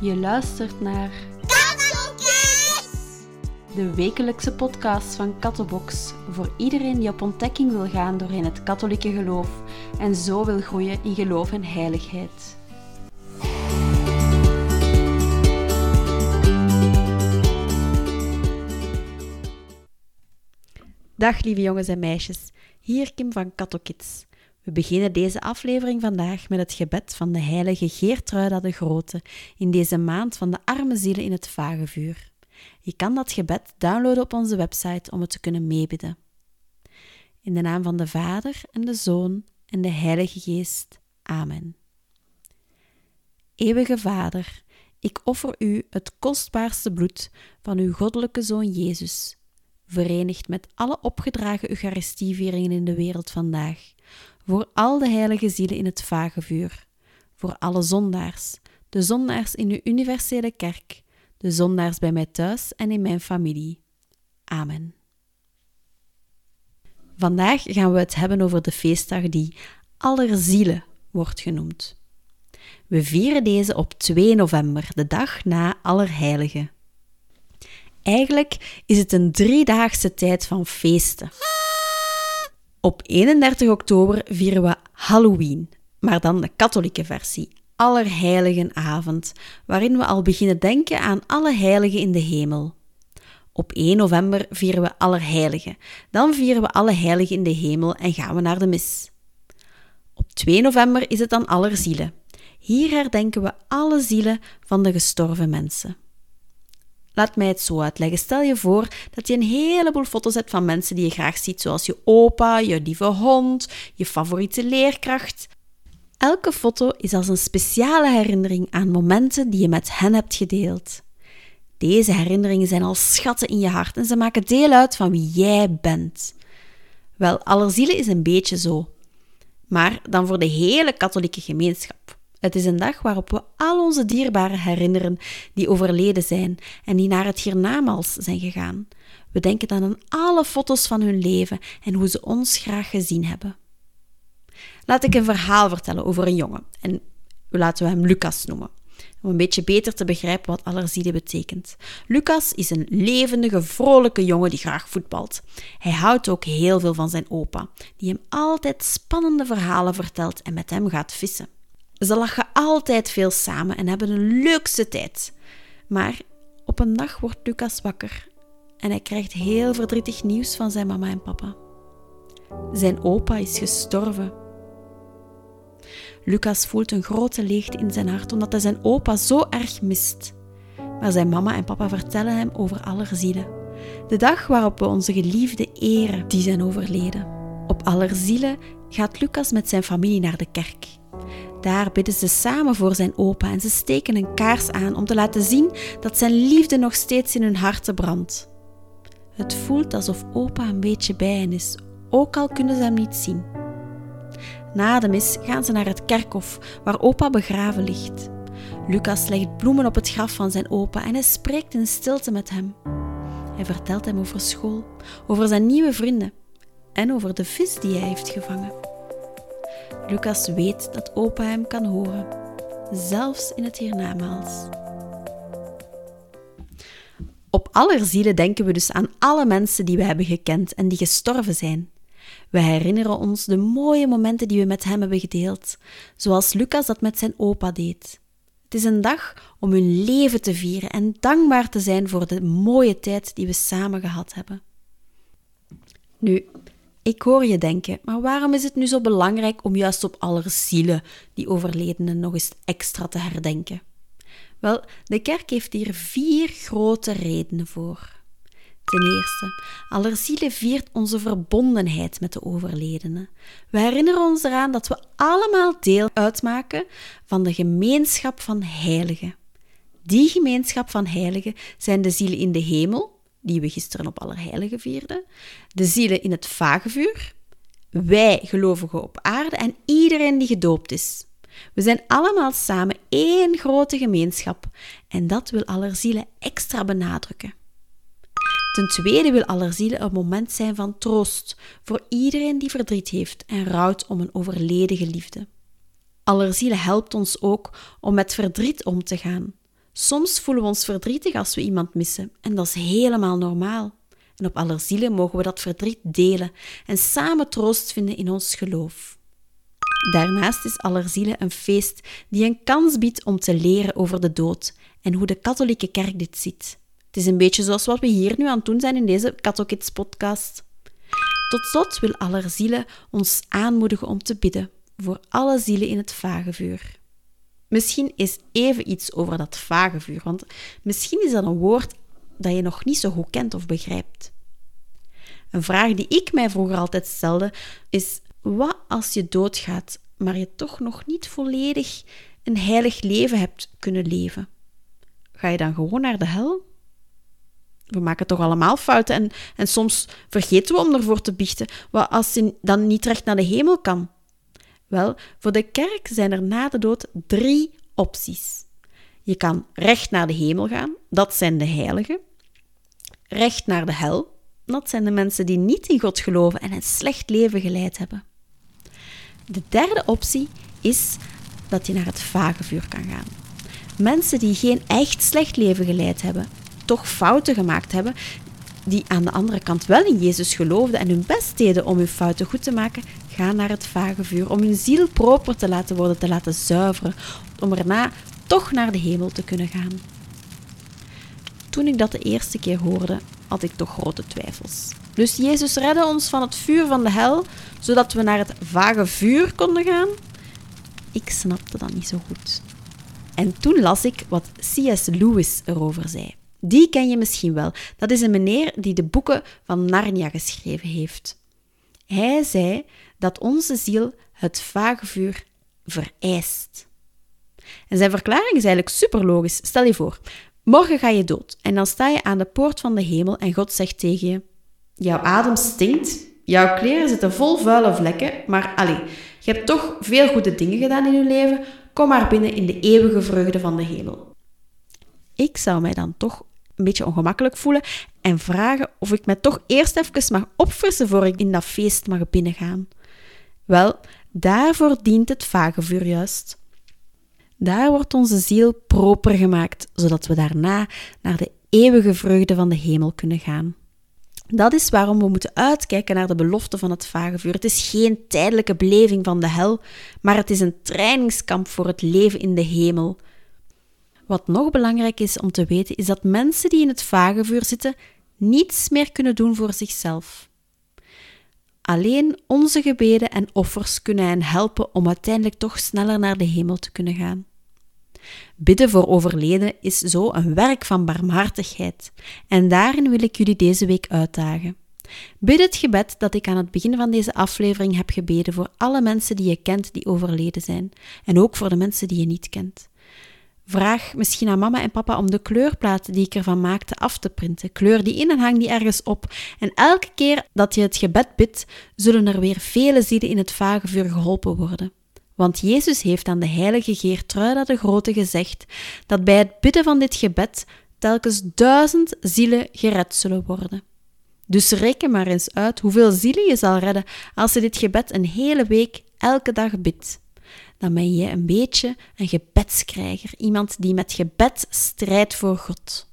Je luistert naar de wekelijkse podcast van Kattenbox voor iedereen die op ontdekking wil gaan doorheen het katholieke geloof en zo wil groeien in geloof en heiligheid. Dag lieve jongens en meisjes, hier Kim van Kattokids. We beginnen deze aflevering vandaag met het gebed van de heilige Geertruida de Grote in deze maand van de arme zielen in het vagevuur. Je kan dat gebed downloaden op onze website om het te kunnen meebidden. In de naam van de Vader en de Zoon en de Heilige Geest. Amen. Eeuwige Vader, ik offer u het kostbaarste bloed van uw goddelijke Zoon Jezus, verenigd met alle opgedragen Eucharistievieringen in de wereld vandaag voor al de heilige zielen in het vagevuur, voor alle zondaars, de zondaars in uw universele kerk, de zondaars bij mij thuis en in mijn familie. Amen. Vandaag gaan we het hebben over de feestdag die Allerzielen wordt genoemd. We vieren deze op 2 november, de dag na Allerheiligen. Eigenlijk is het een driedaagse tijd van feesten. Op 31 oktober vieren we Halloween, maar dan de katholieke versie, Allerheiligenavond, waarin we al beginnen denken aan alle heiligen in de hemel. Op 1 november vieren we Allerheiligen, dan vieren we alle heiligen in de hemel en gaan we naar de mis. Op 2 november is het dan Allerzielen. Hier herdenken we alle zielen van de gestorven mensen. Laat mij het zo uitleggen. Stel je voor dat je een heleboel foto's hebt van mensen die je graag ziet, zoals je opa, je lieve hond, je favoriete leerkracht. Elke foto is als een speciale herinnering aan momenten die je met hen hebt gedeeld. Deze herinneringen zijn als schatten in je hart en ze maken deel uit van wie jij bent. Wel, Allerzielen is een beetje zo, maar dan voor de hele katholieke gemeenschap. Het is een dag waarop we al onze dierbaren herinneren die overleden zijn en die naar het hiernamaals zijn gegaan. We denken dan aan alle foto's van hun leven en hoe ze ons graag gezien hebben. Laat ik een verhaal vertellen over een jongen en laten we hem Lucas noemen. Om een beetje beter te begrijpen wat allerziede betekent. Lucas is een levendige, vrolijke jongen die graag voetbalt. Hij houdt ook heel veel van zijn opa, die hem altijd spannende verhalen vertelt en met hem gaat vissen. Ze lachen altijd veel samen en hebben een leukste tijd. Maar op een dag wordt Lucas wakker en hij krijgt heel verdrietig nieuws van zijn mama en papa. Zijn opa is gestorven. Lucas voelt een grote leegte in zijn hart omdat hij zijn opa zo erg mist. Maar zijn mama en papa vertellen hem over Allerzielen. De dag waarop we onze geliefden eren die zijn overleden. Op Allerzielen gaat Lucas met zijn familie naar de kerk. Daar bidden ze samen voor zijn opa en ze steken een kaars aan om te laten zien dat zijn liefde nog steeds in hun harten brandt. Het voelt alsof opa een beetje bij hen is, ook al kunnen ze hem niet zien. Na de mis gaan ze naar het kerkhof waar opa begraven ligt. Lucas legt bloemen op het graf van zijn opa en hij spreekt in stilte met hem. Hij vertelt hem over school, over zijn nieuwe vrienden en over de vis die hij heeft gevangen. Lucas weet dat opa hem kan horen, zelfs in het hiernamaals. Op allerzielen denken we dus aan alle mensen die we hebben gekend en die gestorven zijn. We herinneren ons de mooie momenten die we met hem hebben gedeeld, zoals Lucas dat met zijn opa deed. Het is een dag om hun leven te vieren en dankbaar te zijn voor de mooie tijd die we samen gehad hebben. Nu, ik hoor je denken, maar waarom is het nu zo belangrijk om juist op allerzielen die overledenen nog eens extra te herdenken? Wel, de kerk heeft hier vier grote redenen voor. Ten eerste, Allerzielen viert onze verbondenheid met de overledenen. We herinneren ons eraan dat we allemaal deel uitmaken van de gemeenschap van heiligen. Die gemeenschap van heiligen zijn de zielen in de hemel, die we gisteren op Allerheiligen vierden, de zielen in het vagevuur, wij gelovigen op aarde en iedereen die gedoopt is. We zijn allemaal samen één grote gemeenschap en dat wil Allerzielen extra benadrukken. Ten tweede wil Allerzielen een moment zijn van troost voor iedereen die verdriet heeft en rouwt om een overleden geliefde. Allerzielen helpt ons ook om met verdriet om te gaan, Soms voelen we ons verdrietig als we iemand missen en dat is helemaal normaal. En op Allerzielen mogen we dat verdriet delen en samen troost vinden in ons geloof. Daarnaast is Allerzielen een feest die een kans biedt om te leren over de dood en hoe de katholieke kerk dit ziet. Het is een beetje zoals wat we hier nu aan het doen zijn in deze Cathokids podcast. Tot slot wil Allerzielen ons aanmoedigen om te bidden voor alle zielen in het vagevuur. Misschien is even iets over dat vagevuur, want misschien is dat een woord dat je nog niet zo goed kent of begrijpt. Een vraag die ik mij vroeger altijd stelde is: wat als je doodgaat, maar je toch nog niet volledig een heilig leven hebt kunnen leven? Ga je dan gewoon naar de hel? We maken toch allemaal fouten en, en soms vergeten we om ervoor te biechten. Wat als je dan niet recht naar de hemel kan? Wel, voor de kerk zijn er na de dood drie opties. Je kan recht naar de hemel gaan, dat zijn de heiligen. Recht naar de hel, dat zijn de mensen die niet in God geloven en een slecht leven geleid hebben. De derde optie is dat je naar het vagevuur kan gaan. Mensen die geen echt slecht leven geleid hebben, toch fouten gemaakt hebben, die aan de andere kant wel in Jezus geloofden en hun best deden om hun fouten goed te maken, gaan naar het vagevuur om hun ziel proper te laten worden, te laten zuiveren, om erna toch naar de hemel te kunnen gaan. Toen ik dat de eerste keer hoorde, had ik toch grote twijfels. Dus Jezus redde ons van het vuur van de hel, zodat we naar het vage vuur konden gaan. Ik snapte dat niet zo goed. En toen las ik wat C.S. Lewis erover zei. Die ken je misschien wel. Dat is een meneer die de boeken van Narnia geschreven heeft. Hij zei dat onze ziel het vagevuur vereist. En zijn verklaring is eigenlijk super logisch. Stel je voor, morgen ga je dood en dan sta je aan de poort van de hemel en God zegt tegen je: Jouw adem stinkt, jouw kleren zitten vol vuile vlekken, maar allee, je hebt toch veel goede dingen gedaan in je leven, kom maar binnen in de eeuwige vreugde van de hemel. Ik zou mij dan toch een beetje ongemakkelijk voelen en vragen of ik mij toch eerst even mag opfrissen voor ik in dat feest mag binnengaan. Wel, daarvoor dient het vagevuur juist. Daar wordt onze ziel proper gemaakt, zodat we daarna naar de eeuwige vreugde van de hemel kunnen gaan. Dat is waarom we moeten uitkijken naar de belofte van het vagevuur. Het is geen tijdelijke beleving van de hel, maar het is een trainingskamp voor het leven in de hemel. Wat nog belangrijk is om te weten, is dat mensen die in het vagevuur zitten niets meer kunnen doen voor zichzelf. Alleen onze gebeden en offers kunnen hen helpen om uiteindelijk toch sneller naar de hemel te kunnen gaan. Bidden voor overleden is zo een werk van barmhartigheid en daarin wil ik jullie deze week uitdagen. Bid het gebed dat ik aan het begin van deze aflevering heb gebeden voor alle mensen die je kent die overleden zijn en ook voor de mensen die je niet kent. Vraag misschien aan mama en papa om de kleurplaat die ik ervan maakte af te printen. Kleur die in en hang die ergens op. En elke keer dat je het gebed bidt, zullen er weer vele zielen in het vagevuur geholpen worden. Want Jezus heeft aan de heilige Geertruida de Grote gezegd dat bij het bidden van dit gebed telkens duizend zielen gered zullen worden. Dus reken maar eens uit hoeveel zielen je zal redden als je dit gebed een hele week elke dag bidt dan ben je een beetje een gebedskrijger, iemand die met gebed strijdt voor God.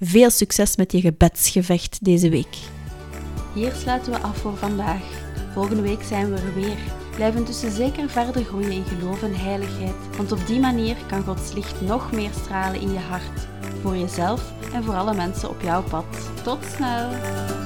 Veel succes met je gebedsgevecht deze week. Hier sluiten we af voor vandaag. Volgende week zijn we er weer. Blijf intussen zeker verder groeien in geloof en heiligheid, want op die manier kan Gods licht nog meer stralen in je hart, voor jezelf en voor alle mensen op jouw pad. Tot snel!